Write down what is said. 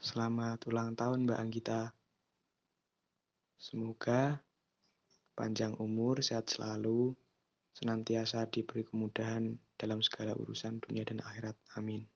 Selamat ulang tahun Mbak Anggita. Semoga panjang umur, sehat selalu, senantiasa diberi kemudahan dalam segala urusan dunia dan akhirat. Amin.